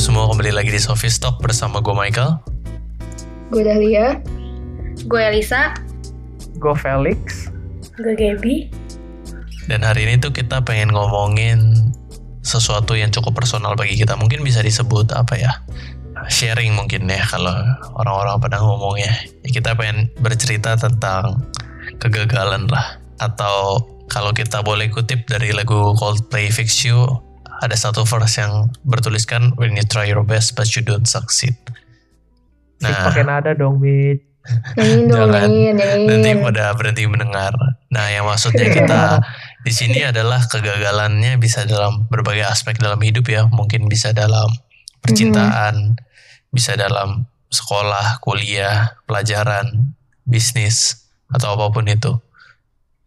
semua kembali lagi di Sophie Stock bersama gue Michael. Gue Dahlia. Gue Elisa. Gue Felix. Gue Gaby. Dan hari ini tuh kita pengen ngomongin sesuatu yang cukup personal bagi kita. Mungkin bisa disebut apa ya? Sharing mungkin ya kalau orang-orang pada ngomongnya. Ya, kita pengen bercerita tentang kegagalan lah. Atau kalau kita boleh kutip dari lagu Coldplay Fix You, ada satu verse yang bertuliskan when you try your best but you don't succeed. Nah, pakai nada dong, Mit. Jangan nanti pada berhenti mendengar. Nah, yang maksudnya kita di sini adalah kegagalannya bisa dalam berbagai aspek dalam hidup ya. Mungkin bisa dalam percintaan, hmm. bisa dalam sekolah, kuliah, pelajaran, bisnis atau apa pun itu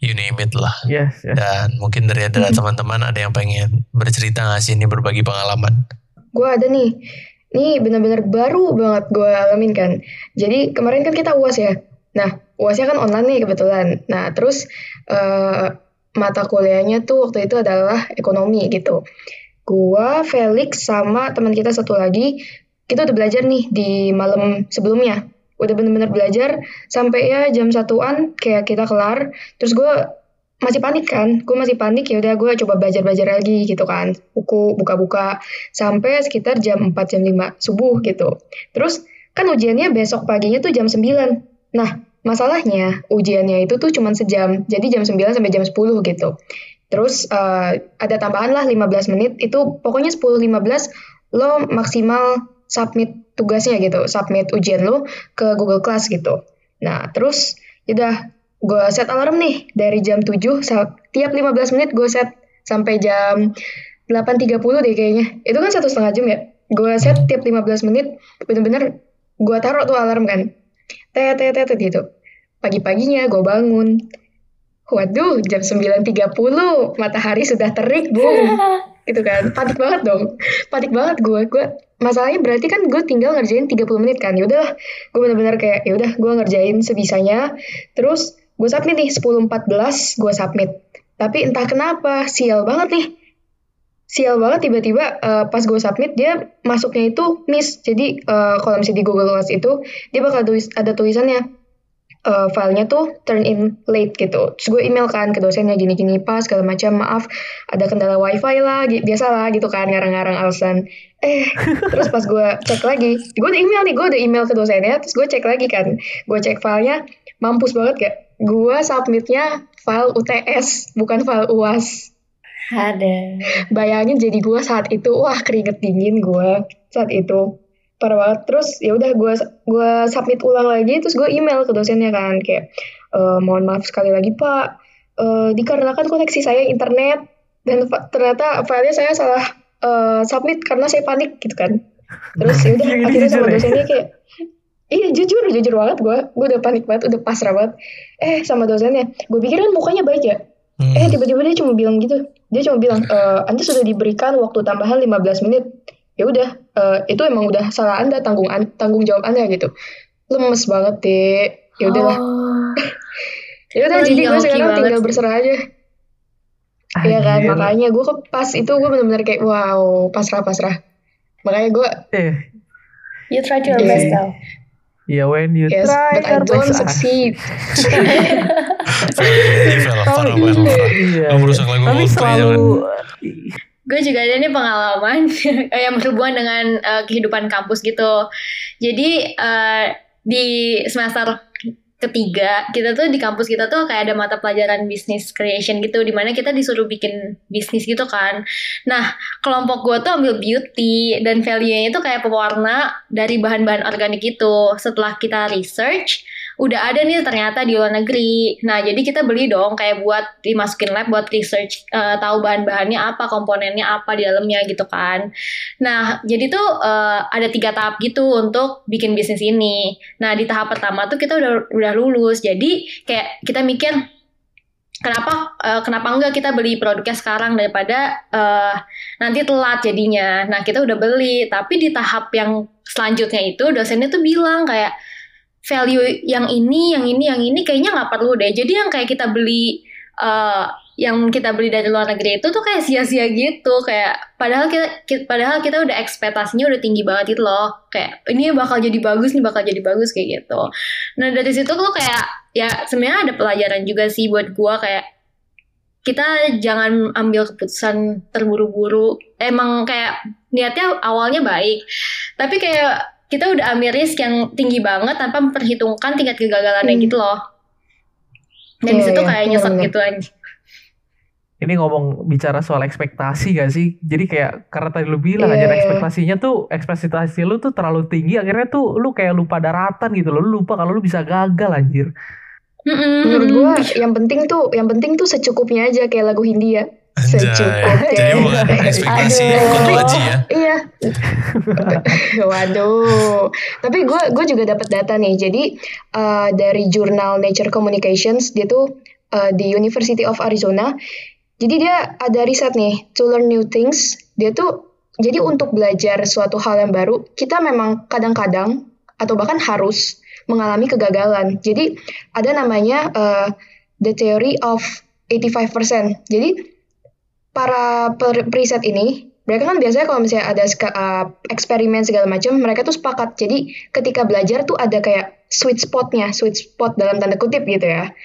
you name it lah. Yes, yes. Dan mungkin dari ada mm-hmm. teman-teman ada yang pengen bercerita nggak sih ini berbagi pengalaman? Gue ada nih. Ini benar-benar baru banget gue alamin kan. Jadi kemarin kan kita uas ya. Nah uasnya kan online nih kebetulan. Nah terus uh, mata kuliahnya tuh waktu itu adalah ekonomi gitu. Gua, Felix sama teman kita satu lagi kita udah belajar nih di malam sebelumnya udah bener-bener belajar sampai ya jam satuan kayak kita kelar terus gue masih panik kan gue masih panik ya udah gue coba belajar belajar lagi gitu kan buku buka-buka sampai sekitar jam 4 jam 5 subuh gitu. Terus kan ujiannya besok paginya tuh jam 9 nah masalahnya ujiannya itu tuh cuma sejam jadi jam 9 sampai jam 10 gitu. Terus uh, ada tambahan lah 15 menit itu pokoknya 10-15 lo maksimal submit tugasnya gitu, submit ujian lo ke Google Class gitu. Nah, terus udah gue set alarm nih dari jam 7 tiap 15 menit gue set sampai jam 8.30 deh kayaknya. Itu kan satu setengah jam ya. Gue set tiap 15 menit bener-bener gue taruh tuh alarm kan. Tet tet tet gitu. Pagi-paginya gue bangun. Waduh, jam 9.30 matahari sudah terik, Bu. gitu kan. Panik banget dong. Panik banget gue gue masalahnya berarti kan gue tinggal ngerjain 30 menit kan. Yaudah gue bener-bener kayak yaudah gue ngerjain sebisanya. Terus gue submit nih 10.14 gue submit. Tapi entah kenapa sial banget nih. Sial banget tiba-tiba uh, pas gue submit dia masuknya itu miss. Jadi uh, kalau misalnya di Google Class itu dia bakal tulis ada tulisannya uh, filenya tuh turn in late gitu. Terus gue email kan ke dosennya gini-gini pas segala macam maaf ada kendala wifi lah biasa lah gitu kan ngarang-ngarang alasan. Eh terus pas gue cek lagi, gue udah email nih gue udah email ke dosennya terus gue cek lagi kan, gue cek filenya mampus banget gak? Gue submitnya file UTS bukan file UAS. Ada. Bayangin jadi gue saat itu wah keringet dingin gue saat itu parah banget. Terus ya udah gue gue submit ulang lagi terus gue email ke dosennya kan kayak e, mohon maaf sekali lagi pak. E, dikarenakan koneksi saya internet dan ternyata filenya saya salah uh, submit karena saya panik gitu kan. Terus ya udah akhirnya sama ya? dosennya kayak iya jujur jujur banget gue gue udah panik banget udah pasrah banget. Eh sama dosennya gue pikir kan mukanya baik ya? Hmm. eh tiba-tiba dia cuma bilang gitu. Dia cuma bilang e, anda sudah diberikan waktu tambahan 15 menit ya udah uh, itu emang udah salah anda tanggung tanggung jawab anda gitu lemes banget deh ya udahlah oh. ya udah oh, jadi gue sekarang tinggal sih. berserah aja Iya kan, makanya gue ke pas itu gue bener-bener kayak wow pasrah pasrah. Makanya gue. Eh. You try your yeah. best though. Yeah, when you yes, try but I don't best. succeed. Tapi selalu gue juga ada nih pengalaman yang berhubungan dengan uh, kehidupan kampus gitu. Jadi uh, di semester ketiga kita tuh di kampus kita tuh kayak ada mata pelajaran bisnis creation gitu di mana kita disuruh bikin bisnis gitu kan nah kelompok gue tuh ambil beauty dan value-nya itu kayak pewarna dari bahan-bahan organik gitu setelah kita research udah ada nih ternyata di luar negeri. Nah, jadi kita beli dong kayak buat dimasukin lab buat research uh, tahu bahan-bahannya apa, komponennya apa di dalamnya gitu kan. Nah, jadi tuh uh, ada tiga tahap gitu untuk bikin bisnis ini. Nah, di tahap pertama tuh kita udah udah lulus. Jadi kayak kita mikir kenapa uh, kenapa enggak kita beli produknya sekarang daripada uh, nanti telat jadinya. Nah, kita udah beli, tapi di tahap yang selanjutnya itu dosennya tuh bilang kayak value yang ini, yang ini, yang ini kayaknya nggak perlu deh. Jadi yang kayak kita beli uh, yang kita beli dari luar negeri itu tuh kayak sia-sia gitu. Kayak padahal kita, kita padahal kita udah ekspektasinya udah tinggi banget gitu loh. Kayak ini bakal jadi bagus nih bakal jadi bagus kayak gitu. Nah dari situ tuh kayak ya sebenarnya ada pelajaran juga sih buat gua kayak kita jangan ambil keputusan terburu-buru. Emang kayak niatnya awalnya baik tapi kayak kita udah ambil risk yang tinggi banget tanpa memperhitungkan tingkat kegagalannya hmm. gitu loh dan yeah, di situ yeah, kayak nyesek gitu aja ini ngomong bicara soal ekspektasi gak sih? Jadi kayak karena tadi lu bilang yeah, aja yeah. ekspektasinya tuh ekspektasi lu tuh terlalu tinggi akhirnya tuh lu kayak lupa daratan gitu loh. Lu lupa kalau lu bisa gagal anjir. Menurut gua yang penting tuh yang penting tuh secukupnya aja kayak lagu Hindia. Secukupnya. Jadi bukan ekspektasi aja ya. Iya. Waduh. Tapi gue gue juga dapat data nih. Jadi uh, dari jurnal Nature Communications dia tuh uh, di University of Arizona jadi dia ada riset nih, to learn new things. Dia tuh jadi untuk belajar suatu hal yang baru, kita memang kadang-kadang atau bahkan harus mengalami kegagalan. Jadi ada namanya uh, the theory of 85%. Jadi para periset ini mereka kan biasanya kalau misalnya ada uh, eksperimen segala macam, mereka tuh sepakat. Jadi ketika belajar tuh ada kayak sweet spotnya, sweet spot dalam tanda kutip gitu ya.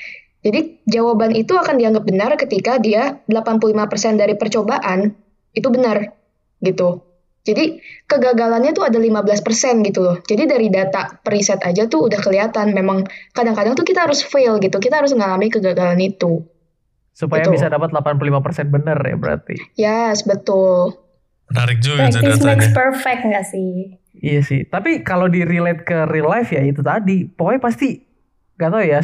Jadi jawaban itu akan dianggap benar ketika dia 85% dari percobaan itu benar gitu. Jadi kegagalannya tuh ada 15% gitu loh. Jadi dari data periset aja tuh udah kelihatan memang kadang-kadang tuh kita harus fail gitu. Kita harus mengalami kegagalan itu. Supaya gitu. bisa dapat 85% benar ya berarti. Yes, betul. Menarik juga Practice makes perfect gak sih? Iya sih. Tapi kalau di relate ke real life ya itu tadi. Pokoknya pasti gak tau ya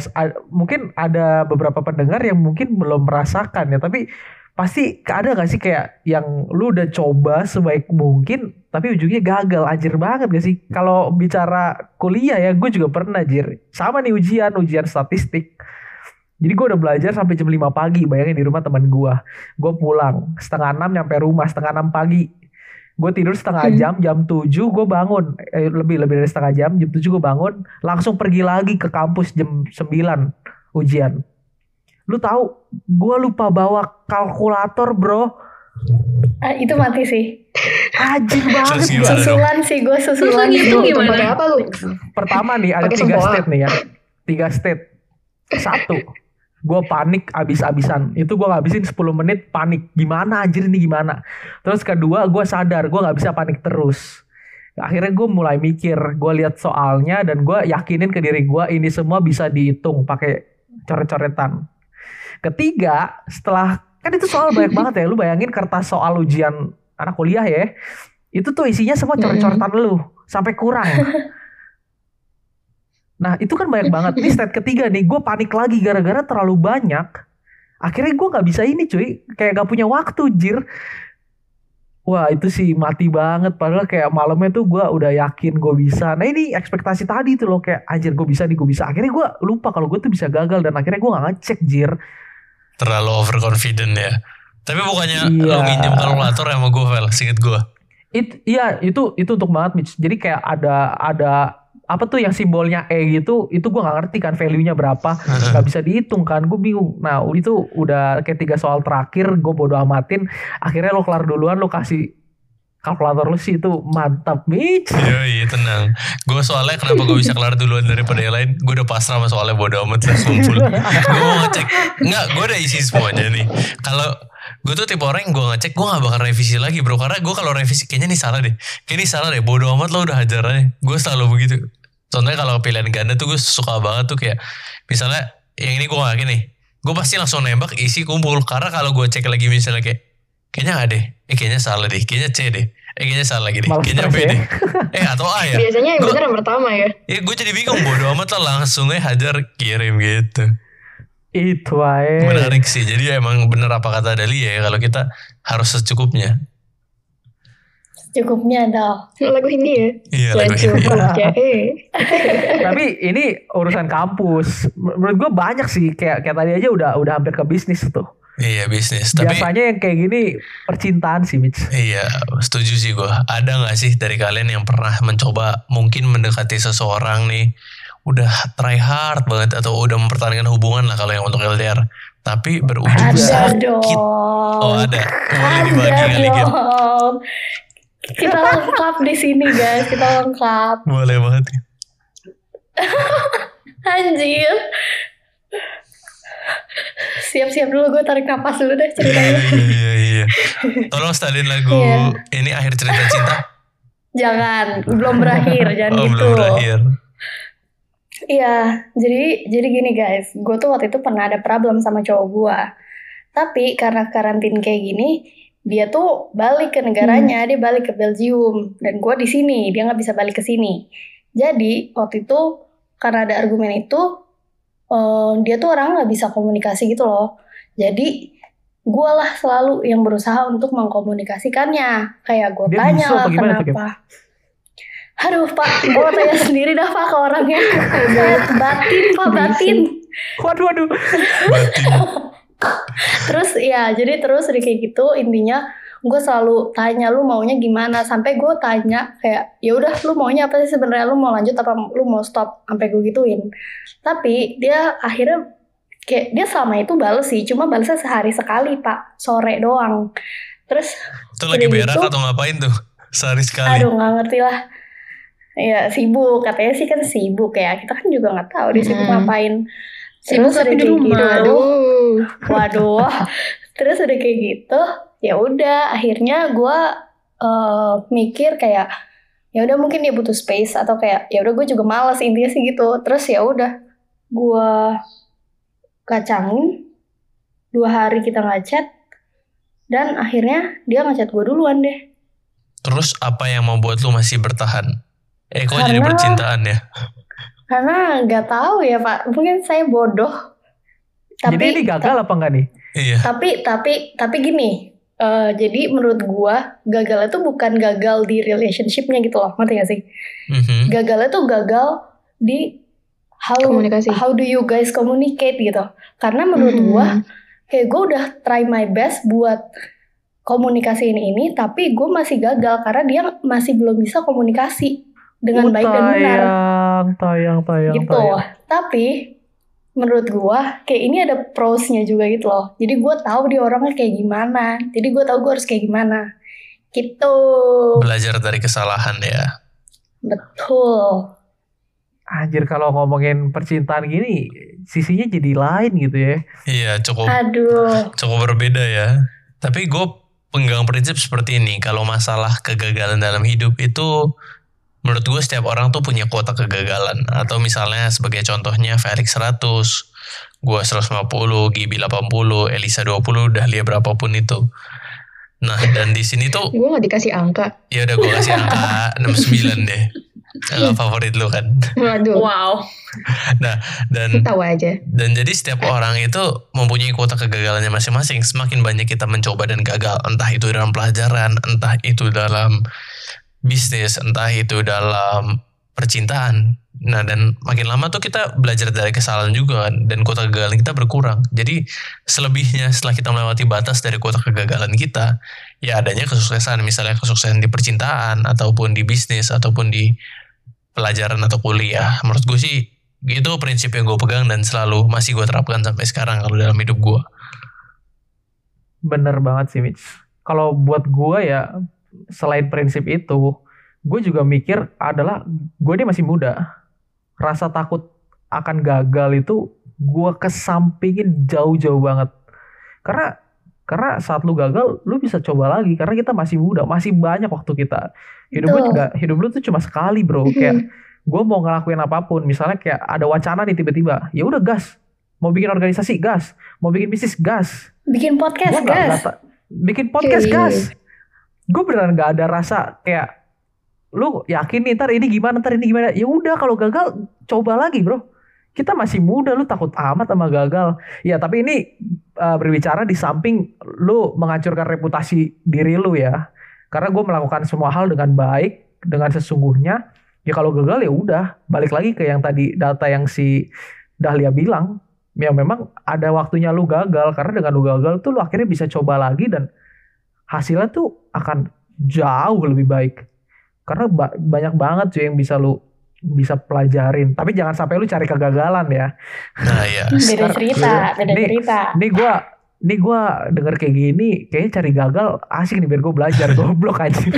mungkin ada beberapa pendengar yang mungkin belum merasakan ya tapi pasti ada gak sih kayak yang lu udah coba sebaik mungkin tapi ujungnya gagal anjir banget gak sih kalau bicara kuliah ya gue juga pernah anjir sama nih ujian ujian statistik jadi gue udah belajar sampai jam 5 pagi bayangin di rumah teman gue gue pulang setengah enam nyampe rumah setengah enam pagi. Gue tidur setengah hmm. jam jam 7 gue bangun. Eh, lebih lebih dari setengah jam jam 7 gue bangun langsung pergi lagi ke kampus jam 9 ujian. Lu tahu gue lupa bawa kalkulator bro. Ah, itu mati sih. Anjing banget. Susulan sih gue susulan. Itu gimana? apa lu? Pertama nih ada tiga state nih ya. Tiga state. Satu gue panik abis-abisan. Itu gue ngabisin 10 menit panik. Gimana anjir ini gimana? Terus kedua gue sadar gue nggak bisa panik terus. Akhirnya gue mulai mikir gue lihat soalnya dan gue yakinin ke diri gue ini semua bisa dihitung pakai coret-coretan. Ketiga setelah kan itu soal banyak banget ya. Lu bayangin kertas soal ujian anak kuliah ya itu tuh isinya semua coret-coretan lu. Sampai kurang Nah itu kan banyak banget. Nih state ketiga nih, gue panik lagi gara-gara terlalu banyak. Akhirnya gue gak bisa ini cuy, kayak gak punya waktu jir. Wah itu sih mati banget padahal kayak malamnya tuh gue udah yakin gue bisa. Nah ini ekspektasi tadi tuh loh kayak anjir gue bisa nih gue bisa. Akhirnya gue lupa kalau gue tuh bisa gagal dan akhirnya gue gak ngecek jir. Terlalu overconfident ya. Tapi bukannya iya. lo minjem kalkulator sama gue Vel, singkat gue. It, iya itu itu untuk banget Mitch. Jadi kayak ada ada apa tuh yang simbolnya E gitu itu gue nggak ngerti kan value-nya berapa. Nggak bisa dihitung kan gue bingung. Nah itu udah kayak tiga soal terakhir gue bodo amatin. Akhirnya lo kelar duluan lo kasih kalkulator lu sih itu mantap Mitch iya iya tenang. Gue soalnya kenapa gue bisa kelar duluan daripada yang lain? Gue udah pasrah sama soalnya bodo amat lah kumpul. Gue mau ngecek. Nggak gue udah isi semuanya nih. Kalau gue tuh tipe orang yang gue ngecek gue gak bakal revisi lagi bro. Karena gue kalau revisi kayaknya nih salah deh. Kayaknya nih salah deh. Bodo amat lo udah hajar aja. Gue selalu begitu. Contohnya kalau pilihan ganda tuh gue suka banget tuh kayak misalnya yang ini gue gak yakin nih. Gue pasti langsung nembak isi kumpul. Karena kalau gue cek lagi misalnya kayak kayaknya A deh eh kayaknya salah deh kayaknya C deh eh kayaknya salah lagi deh Malah kayaknya B ya? deh eh atau A ya biasanya yang bener yang pertama ya ya gue jadi bingung bodo amat lah langsung aja hajar kirim gitu itu aja. Menarik sih. Jadi emang bener apa kata Dali ya kalau kita harus secukupnya. Secukupnya dong. Lagu ini ya. Iya lagu ini. Eh. Tapi ini urusan kampus. Menurut gue banyak sih kayak kayak tadi aja udah udah hampir ke bisnis tuh. Iya bisnis. Tapi biasanya yang kayak gini percintaan sih Mitch. Iya setuju sih gue. Ada nggak sih dari kalian yang pernah mencoba mungkin mendekati seseorang nih udah try hard banget atau udah mempertahankan hubungan lah kalau yang untuk LDR tapi berujung Ada sakit. dong. Oh ada, boleh dibagi kali. Kita lengkap di sini guys, kita lengkap. Boleh banget. Anjir. Siap-siap dulu gue tarik napas dulu deh ceritanya. iya iya. Tolong stylin lagu Iya. ini akhir cerita cinta. Jangan, belum berakhir, jangan Oh gitu. belum berakhir. Iya, jadi jadi gini guys, gue tuh waktu itu pernah ada problem sama cowok gue. Tapi karena karantin kayak gini, dia tuh balik ke negaranya, dia balik ke Belgium, dan gue di sini, dia nggak bisa balik ke sini. Jadi waktu itu karena ada argumen itu, eh, dia tuh orang nggak bisa komunikasi gitu loh. Jadi gue lah selalu yang berusaha untuk mengkomunikasikannya. Kayak gue tanya lah kenapa. Aduh pak, gue tanya sendiri dah pak ke orangnya. batin pak batin. Waduh waduh. Batin. Terus ya jadi terus kayak gitu intinya gue selalu tanya lu maunya gimana sampai gue tanya kayak ya udah lu maunya apa sih sebenarnya lu mau lanjut apa lu mau stop sampai gue gituin tapi dia akhirnya kayak dia selama itu bales sih cuma balesnya sehari sekali pak sore doang terus Itu lagi berak gitu. atau ngapain tuh? Sehari sekali. aduh nggak ngerti lah ya sibuk katanya sih kan sibuk ya kita kan juga nggak tahu dia sibuk Hmm. ngapain Sibuk Terus tapi di rumah. gitu. Aduh. Waduh. Terus udah kayak gitu, ya udah akhirnya gue mikir kayak ya udah mungkin dia butuh space atau kayak ya udah gue juga males intinya sih gitu. Terus ya udah gue kacangin dua hari kita ngechat dan akhirnya dia ngechat gue duluan deh. Terus apa yang membuat lu masih bertahan? Eh kok jadi Karena- percintaan ya? Karena nggak tahu ya pak, mungkin saya bodoh. Tapi Jadi ini gagal apa enggak nih? Iya. tapi tapi tapi gini eh, jadi menurut gua gagal itu bukan gagal di relationshipnya gitu loh ngerti gak sih Mhm. gagalnya tuh gagal di how Komunikasi. how do you guys communicate gitu karena menurut Mhm. gua kayak gua udah try my best buat komunikasiin ini tapi gue masih gagal karena dia masih belum bisa komunikasi dengan Oh, baik dan benar tayang, tayang, tayang, gitu. tayang. Tapi menurut gua kayak ini ada prosnya juga gitu loh. Jadi gua tahu dia orangnya kayak gimana. Jadi gua tahu gua harus kayak gimana. Gitu. Belajar dari kesalahan ya. Betul. Anjir kalau ngomongin percintaan gini, sisinya jadi lain gitu ya. Iya cukup Aduh. cukup berbeda ya. Tapi gue penggang prinsip seperti ini. Kalau masalah kegagalan dalam hidup itu menurut gue setiap orang tuh punya kuota kegagalan. Atau misalnya sebagai contohnya Felix 100, gue 150, Gibi 80, Elisa 20, Dahlia berapapun itu. Nah dan di sini tuh Gue gak dikasih angka. ya udah gue kasih angka 69 deh. Angka favorit lu kan. Waduh. Wow. Dan Tahu aja. Dan jadi setiap orang itu mempunyai kuota kegagalannya masing-masing. Semakin banyak kita mencoba dan gagal, entah itu dalam pelajaran, entah itu dalam bisnis, entah itu dalam percintaan. Nah, dan makin lama tuh kita belajar dari kesalahan juga dan kuota kegagalan kita berkurang. Jadi selebihnya setelah kita melewati batas dari kuota kegagalan kita, ya adanya kesuksesan, misalnya kesuksesan di percintaan ataupun di bisnis ataupun di pelajaran atau kuliah. Menurut gue sih itu prinsip yang gue pegang dan selalu masih gue terapkan sampai sekarang kalau dalam hidup gue. Bener banget sih Mitch. Kalau buat gue ya selain prinsip itu, gue juga mikir adalah gue ini masih muda. Rasa takut akan gagal itu gue kesampingin jauh-jauh banget. Karena karena saat lu gagal, lu bisa coba lagi karena kita masih muda, masih banyak waktu kita. Hidup lu juga hidup lu tuh cuma sekali, Bro. Kayak gue mau ngelakuin apa pun, misalnya kayak ada wacana nih tiba-tiba, ya udah gas. Mau bikin organisasi gas, mau bikin bisnis gas, Bikin podcast, Gua ta- bikin podcast gas. Gue beneran gak ada rasa kayak lu yakin nih ntar ini gimana ntar ini gimana. Ya udah kalau gagal coba lagi bro. Kita masih muda lu takut amat sama gagal. Ya tapi ini uh, berbicara di samping lu menghancurkan reputasi diri lu ya. Karena gue melakukan semua hal dengan baik, dengan sesungguhnya. Ya kalau gagal ya udah balik lagi ke yang tadi data yang si Dahlia bilang ya memang ada waktunya lu gagal karena dengan lu gagal tuh lu akhirnya bisa coba lagi dan hasilnya tuh akan jauh lebih baik karena ba- banyak banget cuy yang bisa lu bisa pelajarin. Tapi jangan sampai lu cari kegagalan ya. Nah ya. Beda cerita, beda Nih, cerita. Ini gua ini gua denger kayak gini, kayaknya cari gagal asik nih biar gue belajar goblok aja.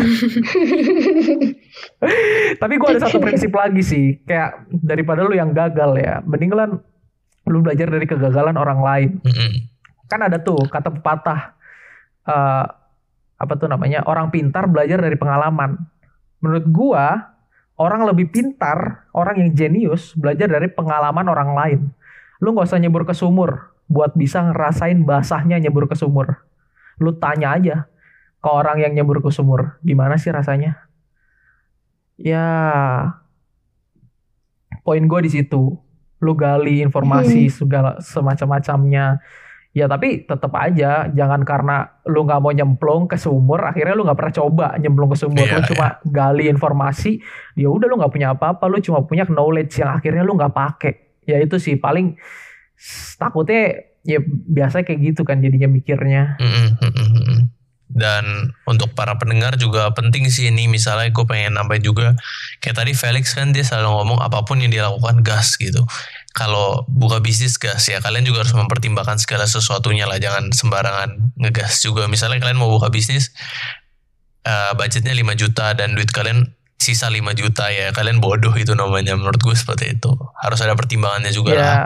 Tapi gua ada satu prinsip lagi sih, kayak daripada lu yang gagal ya, mending lu belajar dari kegagalan orang lain. Kan ada tuh kata pepatah eh, apa tuh namanya orang pintar belajar dari pengalaman. Menurut gua orang lebih pintar, orang yang jenius belajar dari pengalaman orang lain. Lu nggak usah nyebur ke sumur buat bisa ngerasain basahnya nyebur ke sumur. Lu tanya aja ke orang yang nyebur ke sumur, gimana sih rasanya? Ya, poin gue di situ. Lu gali informasi segala semacam-macamnya. Ya tapi tetap aja jangan karena lu nggak mau nyemplung ke sumur, akhirnya lu nggak pernah coba nyemplung ke sumur. Iya, lu cuma gali informasi, ya udah lu nggak punya apa-apa, lu cuma punya knowledge yang akhirnya lu nggak pakai. Ya itu sih paling takutnya ya biasa kayak gitu kan jadinya mikirnya. Dan untuk para pendengar juga penting sih ini misalnya gue pengen nambah juga kayak tadi Felix kan dia selalu ngomong apa pun yang dia lakukan gas gitu. Kalau buka bisnis gas ya kalian juga harus mempertimbangkan segala sesuatunya lah jangan sembarangan ngegas juga. Misalnya kalian mau buka bisnis eh, budgetnya 5 juta dan duit kalian sisa 5 juta ya kalian bodoh itu namanya menurut gue seperti itu. Harus ada pertimbangannya juga lah. Ya,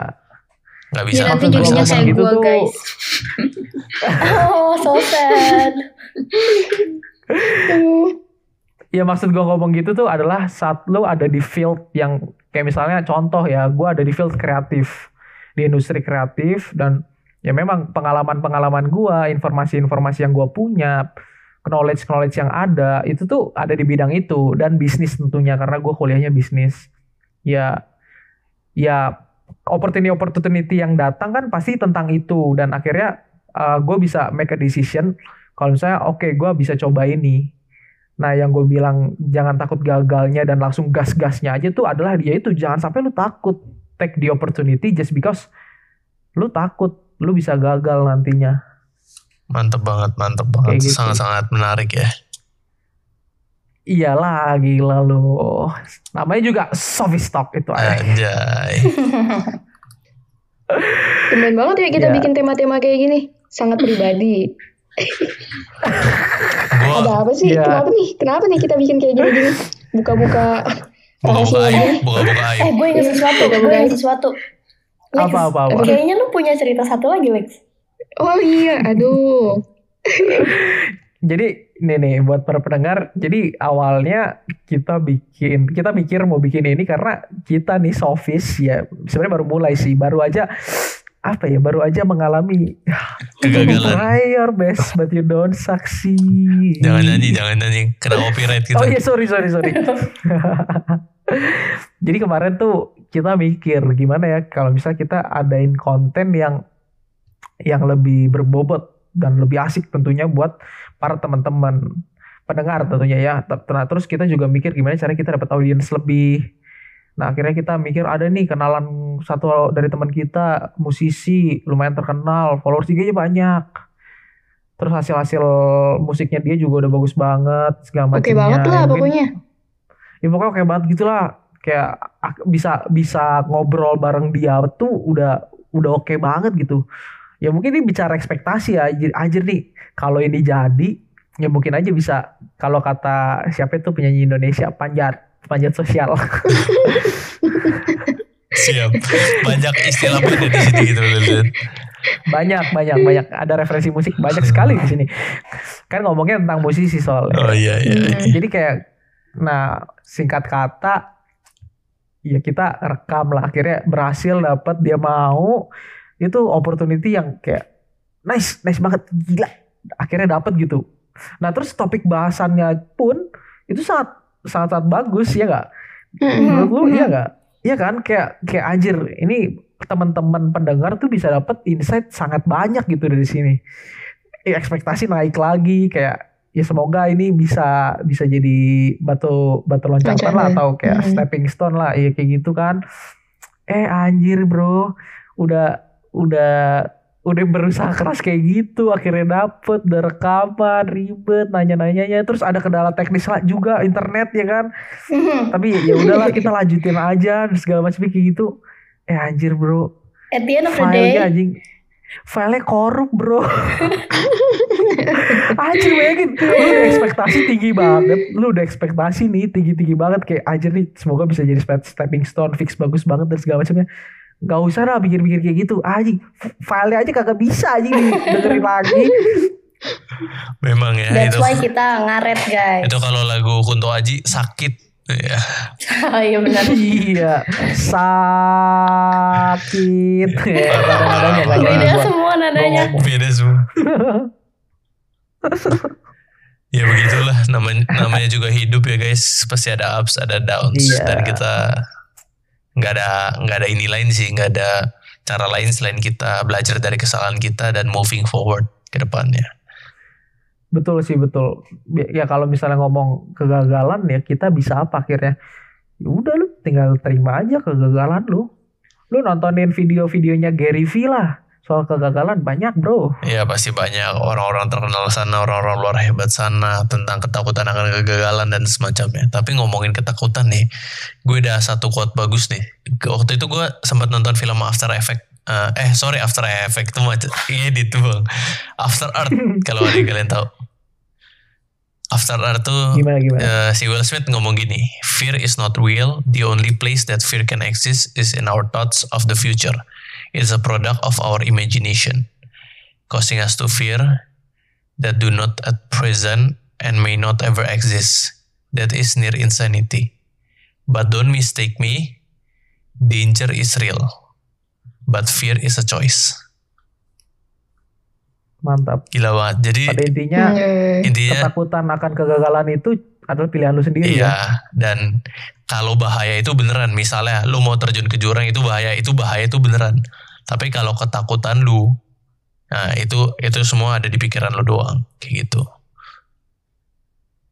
Nggak bisa Ya nanti jadinya kayak gitu gue guys. Oh, so sad. ya maksud gue ngomong gitu tuh adalah saat lu ada di field yang kayak misalnya contoh ya, gue ada di field kreatif, di industri kreatif dan ya memang pengalaman-pengalaman gue, informasi-informasi yang gue punya, knowledge-knowledge yang ada itu tuh ada di bidang itu dan bisnis tentunya karena gue kuliahnya bisnis. Ya, ya opportunity-opportunity yang datang kan pasti tentang itu dan akhirnya gue bisa make a decision kalau misalnya oke gue bisa coba ini Nah, yang gue bilang jangan takut gagalnya dan langsung gas-gasnya aja tuh adalah dia itu jangan sampai lu takut take the opportunity just because lu takut lu bisa gagal nantinya. Mantep banget, mantep Kayak banget. gitu. Sangat-sangat menarik ya. Iyalah gila lu. Namanya juga soft talk itu. Aneh. Anjay. Tumben banget ya kita Ya. bikin tema-tema kayak gini. Sangat pribadi. Gua Ada apa sih? Ya. Kenapa nih? Kenapa nih kita bikin kayak gini-gini? Buka-buka buka-buka aib, aib. Eh, gue ingat sesuatu, gue ingat sesuatu. Lex, Apa apa apa. Kayaknya lu punya cerita satu lagi, Lex. Oh iya, aduh. Jadi nih nih buat para pendengar, jadi awalnya kita bikin kita mikir mau bikin ini karena kita nih sofis ya sebenarnya baru mulai sih, baru aja apa ya baru aja mengalami Kegagalan. try your best but you don't succeed. Jangan nyanyi, jangan nyanyi. Kena copyright kita. Oh iya sorry sorry sorry. Jadi kemarin tuh kita mikir gimana ya kalau misalnya kita adain konten yang yang lebih berbobot dan lebih asik tentunya buat para teman-teman pendengar tentunya ya. Ter- ter- Terus kita juga mikir gimana cara kita dapat audiens lebih. Nah akhirnya kita mikir ada nih kenalan satu dari teman kita musisi lumayan terkenal, followers IG-nya banyak. Terus hasil-hasil musiknya dia juga udah bagus banget segala macamnya. Oke banget lah Ya, pokoknya. ya pokoknya kayak banget gitulah kayak ak- bisa bisa ngobrol bareng dia tuh udah udah oke banget gitu ya mungkin ini bicara ekspektasi ya anjir nih kalau ini jadi ya mungkin aja bisa kalau kata siapa itu penyanyi Indonesia panjat panjat sosial Siap. Banyak istilah beda di sini gitu. Lilin. banyak banyak banyak ada referensi musik banyak sekali di sini kan ngomongnya tentang musisi soalnya Oh iya iya. iya. Jadi kayak nah singkat kata ya kita rekam lah akhirnya berhasil dapat dia mau itu opportunity yang kayak nice nice banget gila akhirnya dapat gitu. Nah terus topik bahasannya pun itu sangat sangat sangat bagus ya nggak? Menurut lu iya nggak? Iya kan kayak kayak anjir ini teman-teman pendengar tuh bisa dapat insight sangat banyak gitu dari sini. Eh, ekspektasi naik lagi kayak ya semoga ini bisa bisa jadi batu batu loncatan Loncatan. lah atau kayak Hmm. stepping stone lah ya kayak gitu kan. Eh anjir bro, udah udah udah berusaha keras kayak gitu akhirnya dapet udah rekaman ribet nanya-nanyanya. Terus ada kendala teknis lah juga internet ya kan? Tapi ya udahlah kita lanjutin aja segala macam kayak gitu. Eh anjir bro. At the end of the day, anjing. Filenya korup bro. Anjir bayangin. Lu udah ekspektasi tinggi banget. Lu udah ekspektasi nih tinggi-tinggi banget. Kayak anjir nih semoga bisa jadi stepping stone fix bagus banget dan segala macamnya Gak usah lah pikir-pikir kayak gitu anjing filenya aja kagak bisa anjing dengerin lagi Memang ya that's itu. why kita ngaret guys. Itu kalau lagu Kunto Aji sakit. Ya. Iya benar. iya sakit ya jadi Beda semua nadanya. Beda semua. ya begitulah namanya namanya juga hidup ya guys pasti ada ups ada downs Iya. dan kita nggak ada nggak ada ini lain sih nggak ada cara lain selain kita belajar dari kesalahan kita dan moving forward ke depannya Betul sih betul. Bi- Ya kalau misalnya ngomong kegagalan ya kita bisa apa akhirnya? Ya udah lu tinggal terima aja kegagalan lu. Lu nontonin video-videonya Gary V lah soal kegagalan banyak bro. ya pasti banyak. Orang-orang terkenal sana orang-orang luar hebat sana tentang ketakutan akan kegagalan dan semacamnya. Tapi ngomongin ketakutan nih gue ada satu quote bagus nih. Waktu itu gue sempat nonton film After Effect Eh, eh sorry After Effect tuh macet edit tuh bang. After Earth kalau ada yang kalian tahu. After Earth tuh Gimana gimana? eh, si Will Smith ngomong gini fear is not real. The only place that fear can exist is in our thoughts of the future it's a product of our imagination causing us to fear that do not at present and may not ever exist. That is near insanity. But don't mistake me. Danger is real but fear is a choice Mantap. gila banget jadi Pada intinya Hmm. intinya ketakutan akan kegagalan itu adalah pilihan lu sendiri ya. Iya, dan kalau bahaya itu beneran, misalnya lu mau terjun ke jurang itu bahaya, itu bahaya itu beneran. Tapi kalau ketakutan lu, nah itu itu semua ada di pikiran lu doang, kayak gitu.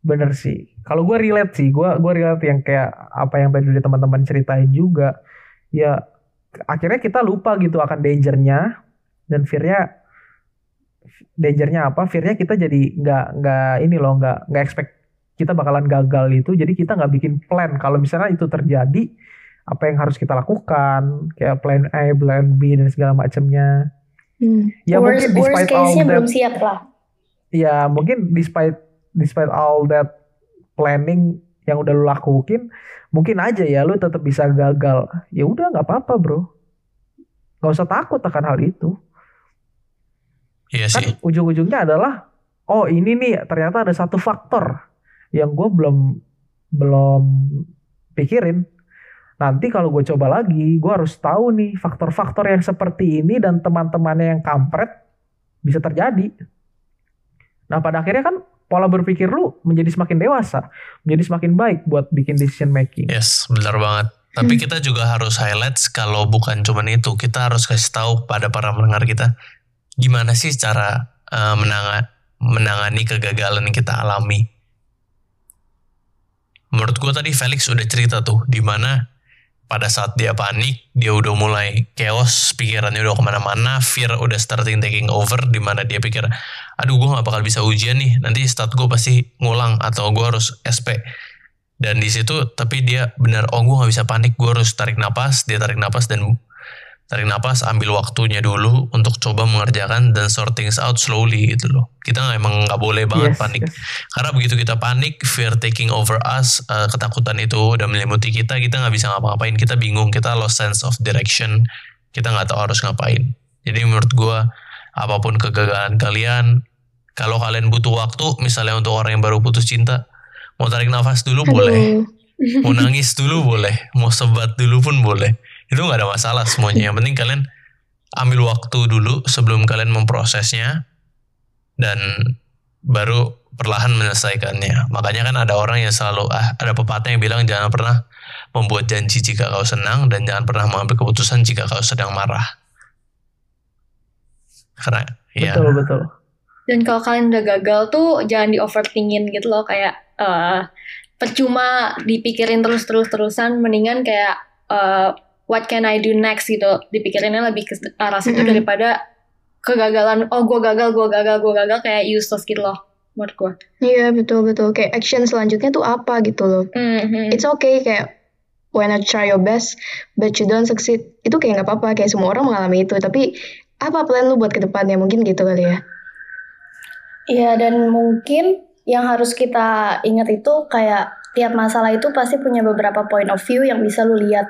Bener sih. Kalau gue relate sih, gue gue relate yang kayak apa yang tadi dari teman-teman ceritain juga. Ya akhirnya kita lupa gitu akan dangernya dan fearnya dangernya apa? Fearnya kita jadi nggak nggak ini loh nggak nggak expect kita bakalan gagal itu. Jadi kita nggak bikin plan kalau misalnya itu terjadi apa yang harus kita lakukan kayak plan A, plan B dan segala macamnya. Hmm. Ya worst mungkin worst despite all case-nya that belum siap lah. ya mungkin despite despite all that planning yang udah lu lakuin mungkin aja ya lu tetap bisa gagal ya udah nggak apa-apa bro nggak usah takut akan hal itu Iya kan sih. ujung-ujungnya adalah oh ini nih ternyata ada satu faktor yang gue belum belum pikirin. Nanti kalau gue coba lagi gue harus tahu nih faktor-faktor yang seperti ini dan teman-temannya yang kampret bisa terjadi. Nah pada akhirnya kan pola berpikir lu menjadi semakin dewasa menjadi semakin baik buat bikin decision making. Yes, benar banget. Tapi kita juga harus highlights kalau bukan cuman itu, kita harus kasih tahu pada para pendengar kita gimana sih cara eh, menanga- menangani kegagalan yang kita alami. Menurut gue tadi Felix udah cerita tuh di mana pada saat dia panik, dia udah mulai chaos, pikirannya udah ke mana-mana, fear udah starting taking over, di mana dia pikir, aduh gue gak bakal bisa ujian nih, nanti stat gue pasti ngulang atau gue harus SP. Dan di situ tapi dia benar, oh gue gak bisa panik, gue harus tarik napas, dia tarik napas dan tarik napas, ambil waktunya dulu untuk coba mengerjakan dan sort things out slowly gitu loh. Kita nggak- emang nggak boleh banget Yes, panik. yes. Karena begitu kita panik, fear taking over us, eh, ketakutan itu udah menyelimuti kita, kita nggak bisa ngapa-ngapain, kita bingung, kita lost sense of direction, kita nggak tahu harus ngapain. Jadi menurut gua apa pun kegagalan kalian, kalau kalian butuh waktu, misalnya untuk orang yang baru putus cinta, mau tarik nafas dulu boleh, Aduh. mau nangis dulu boleh, mau sebat dulu pun boleh. Itu nggak ada masalah semuanya. Yang penting kalian ambil waktu dulu sebelum kalian memprosesnya dan baru perlahan menyelesaikannya. Makanya kan ada orang yang selalu ah ada pepatah yang bilang jangan pernah membuat janji jika kau senang dan jangan pernah mengambil keputusan jika kau sedang marah. Karena ya betul betul Dan kalau kalian udah gagal tuh jangan di overthinking gitu loh kayak eh percuma dipikirin terus-terus-terusan mendingan kayak eh, what can I do next gitu dipikirinnya lebih ke arah situ Mm-mm. daripada kegagalan oh gue gagal gue gagal gue gagal kayak useless gitu loh menurut gue Iya betul betul kayak action selanjutnya tuh apa gitu loh. Mhm. It's okay kayak when I try your best but you don't succeed itu kayak nggak apa-apa kayak semua orang mengalami itu tapi apa plan lu buat ke depannya mungkin gitu kali ya. Iya dan mungkin yang harus kita ingat itu kayak tiap masalah itu pasti punya beberapa point of view yang bisa lu lihat.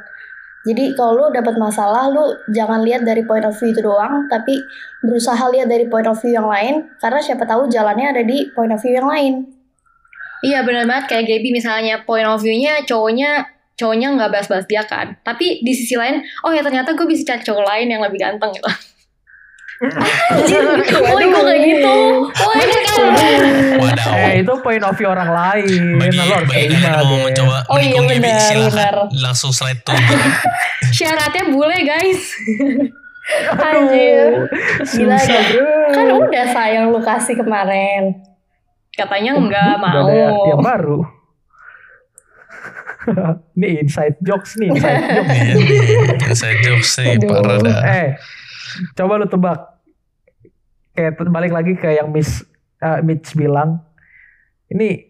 Jadi kalau lu dapat masalah, lu jangan lihat dari point of view itu doang, tapi berusaha lihat dari point of view yang lain, karena siapa tahu jalannya ada di point of view yang lain. Iya benar banget kayak Gaby misalnya point of view-nya cowoknya cowoknya nggak bahas-bahas dia kan. Tapi di sisi lain, oh ya ternyata gue bisa cari cowok lain yang lebih ganteng gitu. Anjir, woi gue kayak gitu. Woi kan. Wadaw. Eh itu point of view orang lain. Bagi, Nah, bagi kalian yang mau deh. mencoba Oh iya, silakan benar. langsung slide to Syaratnya bule guys. Anjir. Gila, Susah bro. Kan udah sayang lu kasih kemarin. Katanya nggak Udah mau. yang baru. Ini inside jokes nih, inside jokes. Iya nih, inside jokes nih, parah dah. Eh, coba lu tebak. Kayak balik lagi ke yang Miss eh, Mitch bilang. Ini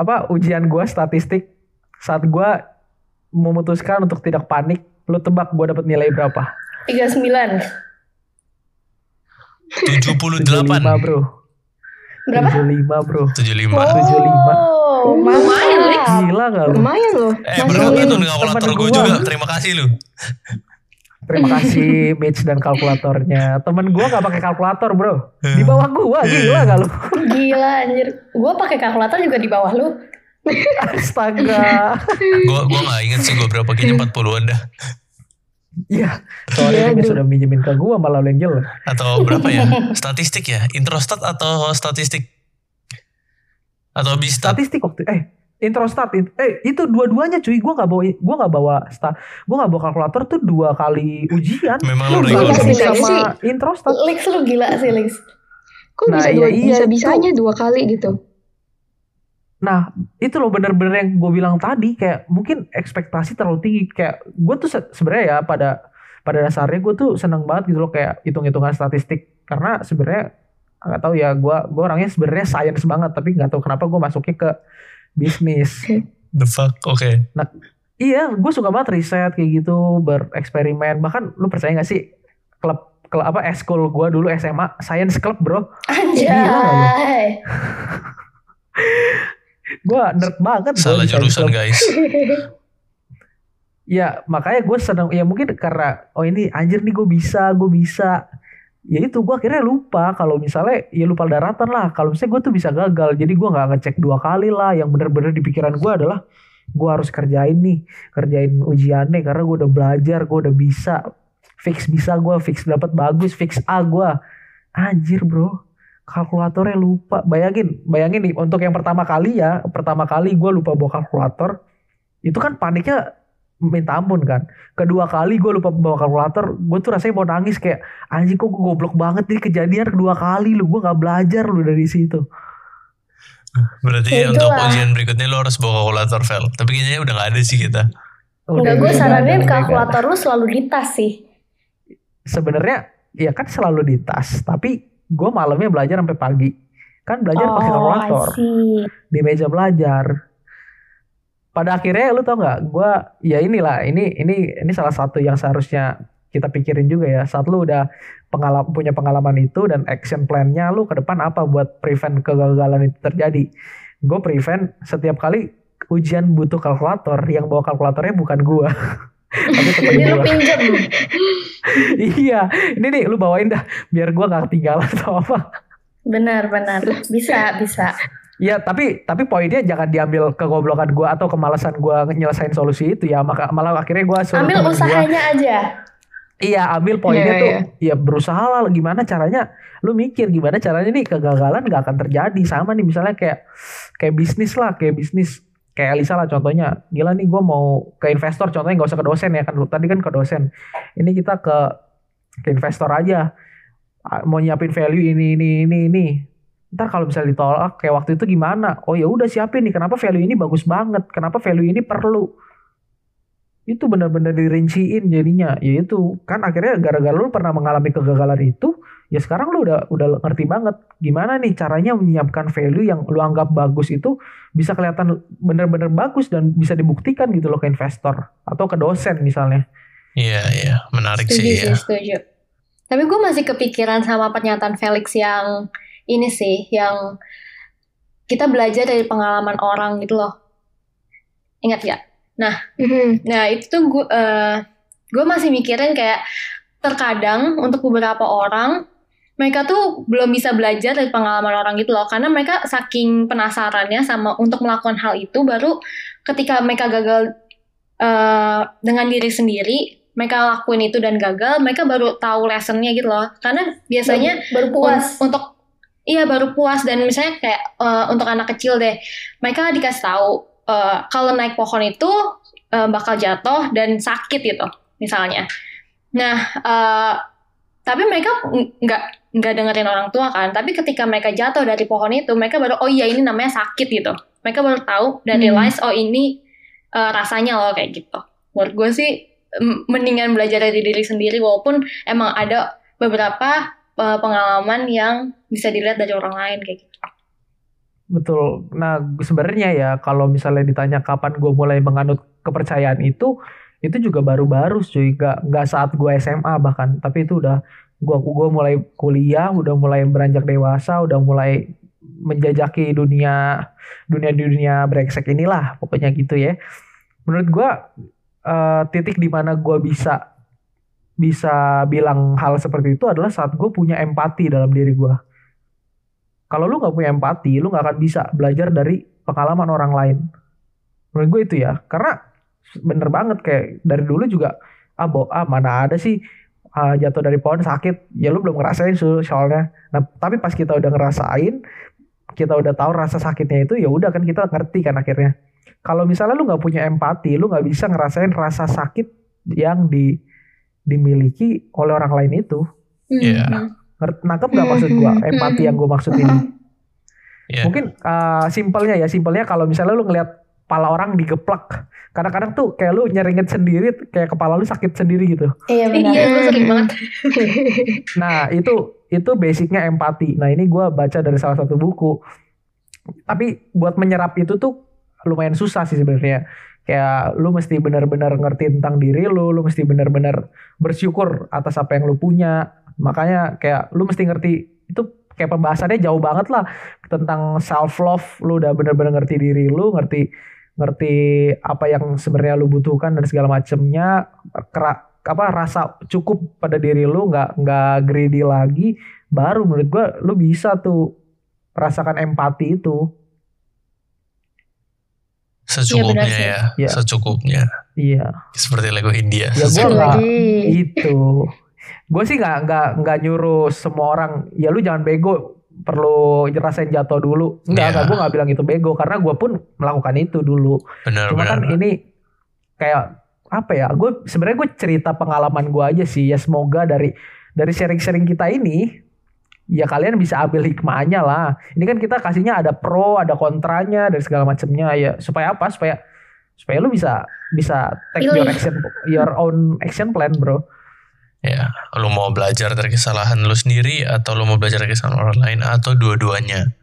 apa ujian gua statistik saat gua memutuskan untuk tidak panik, lu tebak gua dapat nilai berapa? 39. 78. 75, Bro. Berapa? 75, Bro. 75. Oh, Lumayan, Lex. Gila gak lu? Lumayan loh. Eh, berapa tuh kalkulator gue gua. juga. Terima kasih lu. Terima kasih Mitch dan kalkulatornya. Temen gua gak pakai kalkulator, Bro. Di bawah gua, gila gak lu? Gila anjir. Gue pakai kalkulator juga di bawah lu. Astaga. Gue gua gak inget sih gue berapa kayaknya 40-an dah. Iya, sorry Iya, aduh. sudah minjemin ke gua malah lu yang jelek. Atau berapa ya? Statistik ya? Introstat atau statistik? Atau bistat? Statistik waktu eh Introstat it- eh itu dua-duanya cuy gua nggak bawa gua nggak bawa sta gua nggak bawa kalkulator tuh dua kali ujian Memang Lu bisa Statistik bisanya sama sih. Introstat Lex lu gila sih Lex. Kok Nah, bisa iya, dua, iya, bisa itu. bisanya dua kali gitu. nah itu loh bener-bener yang gue bilang tadi kayak mungkin ekspektasi terlalu tinggi kayak gue tuh se- sebenarnya ya pada pada dasarnya gue tuh seneng banget gitu loh kayak hitung-hitungan statistik karena sebenarnya nggak tahu ya gue gue orangnya sebenarnya science banget tapi nggak tahu kenapa gue masuknya ke bisnis The fuck? Oke. Iya, gue suka banget riset kayak gitu, bereksperimen. Bahkan lu percaya gak sih klub klub apa eskul gue dulu SMA science club bro. Anjay. Gue nerd banget. Salah jurusan club. guys. Ya makanya gue seneng. Ya mungkin karena oh ini anjir nih gue bisa, gue bisa. Ya itu gue akhirnya lupa kalau misalnya ya lupa daratan lah. Kalau misalnya gue tuh bisa gagal, jadi gue nggak ngecek dua kali lah. Yang bener-bener di pikiran gue adalah gue harus kerjain nih, kerjain ujiannya karena gue udah belajar, gue udah bisa. Fix bisa gue, fix dapat bagus, fix A gue. Anjir bro, kalkulatornya lupa. Bayangin, bayangin nih untuk yang pertama kali ya, pertama kali gue lupa bawa kalkulator. Itu kan paniknya minta ampun kan. Kedua kali gue lupa bawa kalkulator, gue tuh rasanya mau nangis kayak anjing kok gue goblok banget nih kejadian kedua kali lu gue nggak belajar lu dari situ. Berarti Ya untuk ujian berikutnya lu harus bawa kalkulator Vel. Tapi kayaknya udah gak ada sih kita. Enggak, Udah, gue udah saranin udah kalkulator lu selalu di tas sih. Sebenarnya ya kan selalu di tas, tapi gue malamnya belajar sampai pagi. Kan belajar pakai Oh, kalkulator I see. di meja belajar. Pada akhirnya lu tau nggak, gue ya inilah ini ini ini salah satu yang seharusnya kita pikirin juga ya. Saat lu udah pengalam, punya pengalaman itu dan action plan-nya lu ke depan apa buat prevent kegagalan itu terjadi. Gue prevent setiap kali ujian butuh kalkulator, yang bawa kalkulatornya bukan gue. Tapi temen lu iya, ini nih lu bawain dah biar gue gak ketinggalan atau apa. Benar, benar. Bisa, bisa. Iya, tapi tapi poinnya jangan diambil kegoblokan gue atau kemalasan gue nyelesain solusi itu ya. Maka malah akhirnya gue suruh Ambil temen gua- usahanya aja. Iya, ambil poinnya Iya, tuh. iya. Ya berusaha lah gimana caranya. Lu mikir gimana caranya nih kegagalan gak akan terjadi. Sama nih misalnya kayak kayak bisnis lah, kayak bisnis kayak Elisa lah contohnya. Gila nih gue mau ke investor contohnya nggak usah ke dosen ya kan. Lu Tadi kan ke dosen. Ini kita ke ke investor aja. Mau nyiapin value ini ini ini ini. Ntar kalau misalnya ditolak kayak waktu itu gimana? Oh ya udah siapin nih. Kenapa value ini bagus banget? Kenapa value ini perlu? itu benar-benar dirinciin jadinya yaitu kan akhirnya gara-gara lu pernah mengalami kegagalan itu ya sekarang lu udah udah ngerti banget gimana nih caranya menyiapkan value yang lu anggap bagus itu bisa kelihatan benar-benar bagus dan bisa dibuktikan gitu loh ke investor atau ke dosen misalnya iya iya menarik setuju sih sih ya setuju tapi gue masih kepikiran sama pernyataan Felix yang ini sih yang kita belajar dari pengalaman orang gitu loh ingat ya Mhm. Nah itu tuh gue gue masih mikirin kayak terkadang untuk beberapa orang mereka tuh belum bisa belajar dari pengalaman orang gitu loh karena mereka saking penasarannya sama untuk melakukan hal itu baru ketika mereka gagal eh, dengan diri sendiri mereka lakuin itu dan gagal mereka baru tahu lessonnya gitu loh karena biasanya baru puas. Un- untuk iya baru puas. Dan misalnya kayak eh, untuk anak kecil deh mereka dikasih tahu eh, kalau naik pohon itu eh, bakal jatuh dan sakit gitu misalnya. Nah eh, tapi mereka ng- nggak nggak dengerin orang tua kan. Tapi ketika mereka jatuh dari pohon itu mereka baru oh iya ini namanya sakit gitu. Mereka baru tahu dan Hmm. realize oh ini eh, rasanya loh kayak gitu. Menurut gue sih mendingan belajar dari diri sendiri walaupun emang ada beberapa pengalaman yang bisa dilihat dari orang lain kayak gitu. Betul. Nah, sebenarnya ya kalau misalnya ditanya kapan gue mulai menganut kepercayaan itu, itu juga baru-baru cuy. Gak, gak saat gue SMA bahkan. Tapi itu udah gue gua mulai kuliah, udah mulai beranjak dewasa, udah mulai menjajaki dunia dunia dunia brengsek inilah pokoknya gitu ya. Menurut gue eh, titik di mana gue bisa bisa bilang hal seperti itu adalah saat gue punya empati dalam diri gue kalau lu nggak punya empati, lu nggak akan bisa belajar dari pengalaman orang lain. Menurut gue itu ya, karena bener banget kayak dari dulu juga ah, bo, ah mana ada sih ah, jatuh dari pohon sakit, ya lu belum ngerasain so- soalnya. Nah tapi pas kita udah ngerasain, kita udah tahu rasa sakitnya itu, ya udah kan kita ngerti kan akhirnya. Kalau misalnya lu nggak punya empati, lu nggak bisa ngerasain rasa sakit yang di dimiliki oleh orang lain itu. Iya. Hmm. Ngerti, nangkep nggak maksud gua? Empati yang gue maksud ini. Iya. Mungkin uh, simpelnya ya, simpelnya kalau misalnya lu ngelihat kepala orang digeplak, kadang-kadang tuh kayak lu nyeringet sendiri, kayak kepala lu sakit sendiri gitu. Iya benar. Iya, gue sering banget. Nah itu itu basicnya empati. Nah ini gua baca dari salah satu buku. Tapi buat menyerap itu tuh lumayan susah sih sebenarnya. Kayak lu mesti benar-benar ngerti tentang diri lu, lu mesti benar-benar bersyukur atas apa yang lu punya. Makanya kayak lu mesti ngerti itu kayak pembahasannya jauh banget lah tentang self love. Lu udah benar-benar ngerti diri lu, ngerti ngerti apa yang sebenarnya lu butuhkan dan segala macemnya. Kera, apa rasa cukup pada diri lu nggak nggak greedy lagi baru menurut gua lu bisa tuh rasakan empati itu Secukupnya Iya, benar ya, Iya. secukupnya. iya Seperti lagu India. ya nggak lagi. itu gue sih nggak nggak nggak nyuruh semua orang ya lu jangan bego perlu rasain jatuh dulu nggak Iya. nggak gue nggak bilang itu bego karena gue pun melakukan itu dulu Benar cuma benar. kan ini kayak apa ya gue sebenarnya gue cerita pengalaman gue aja sih ya semoga dari dari sharing-sharing kita ini ya kalian bisa ambil hikmahnya lah ini kan kita kasihnya ada pro ada kontranya dan segala macamnya ya supaya apa supaya supaya lu bisa bisa take your Pilih. action your own action plan bro Ya, lu mau belajar dari kesalahan lu sendiri atau lu mau belajar dari kesalahan orang lain atau dua-duanya.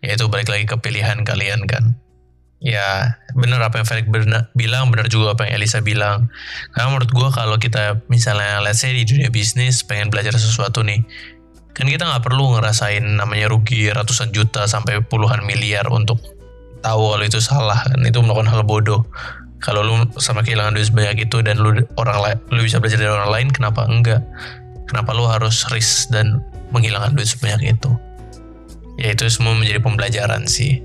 Ya itu balik lagi ke pilihan kalian kan. Ya, bener apa yang Felix bener- bilang, bener juga apa yang Elisa bilang. Karena menurut gua kalau kita misalnya let's say di dunia bisnis pengen belajar sesuatu nih, kan kita nggak perlu ngerasain namanya rugi ratusan juta sampai puluhan miliar untuk tahu kalau itu salah kan. Itu melakukan hal bodoh. Kalau lu sama kehilangan duit sebanyak itu dan lu orang lain lu bisa belajar dari orang lain kenapa enggak? Kenapa lu harus risk dan menghilangkan duit sebanyak itu? Ya itu semua menjadi pembelajaran sih.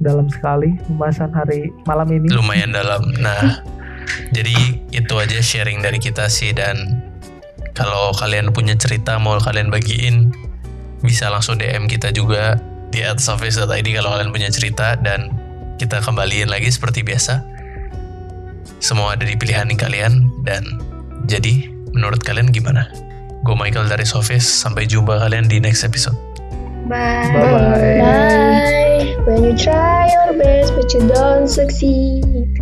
Dalam sekali pembahasan hari malam ini. Lumayan dalam. Nah jadi itu aja sharing dari kita sih dan kalau kalian punya cerita mau kalian bagiin bisa langsung DM kita juga di @surface.id kalau kalian punya cerita dan kita kembaliin lagi seperti biasa semua ada di pilihan kalian dan jadi menurut kalian gimana? Gue Michael dari Sofis sampai jumpa kalian di next episode. Bye. bye bye Bye. When you try your best but you don't succeed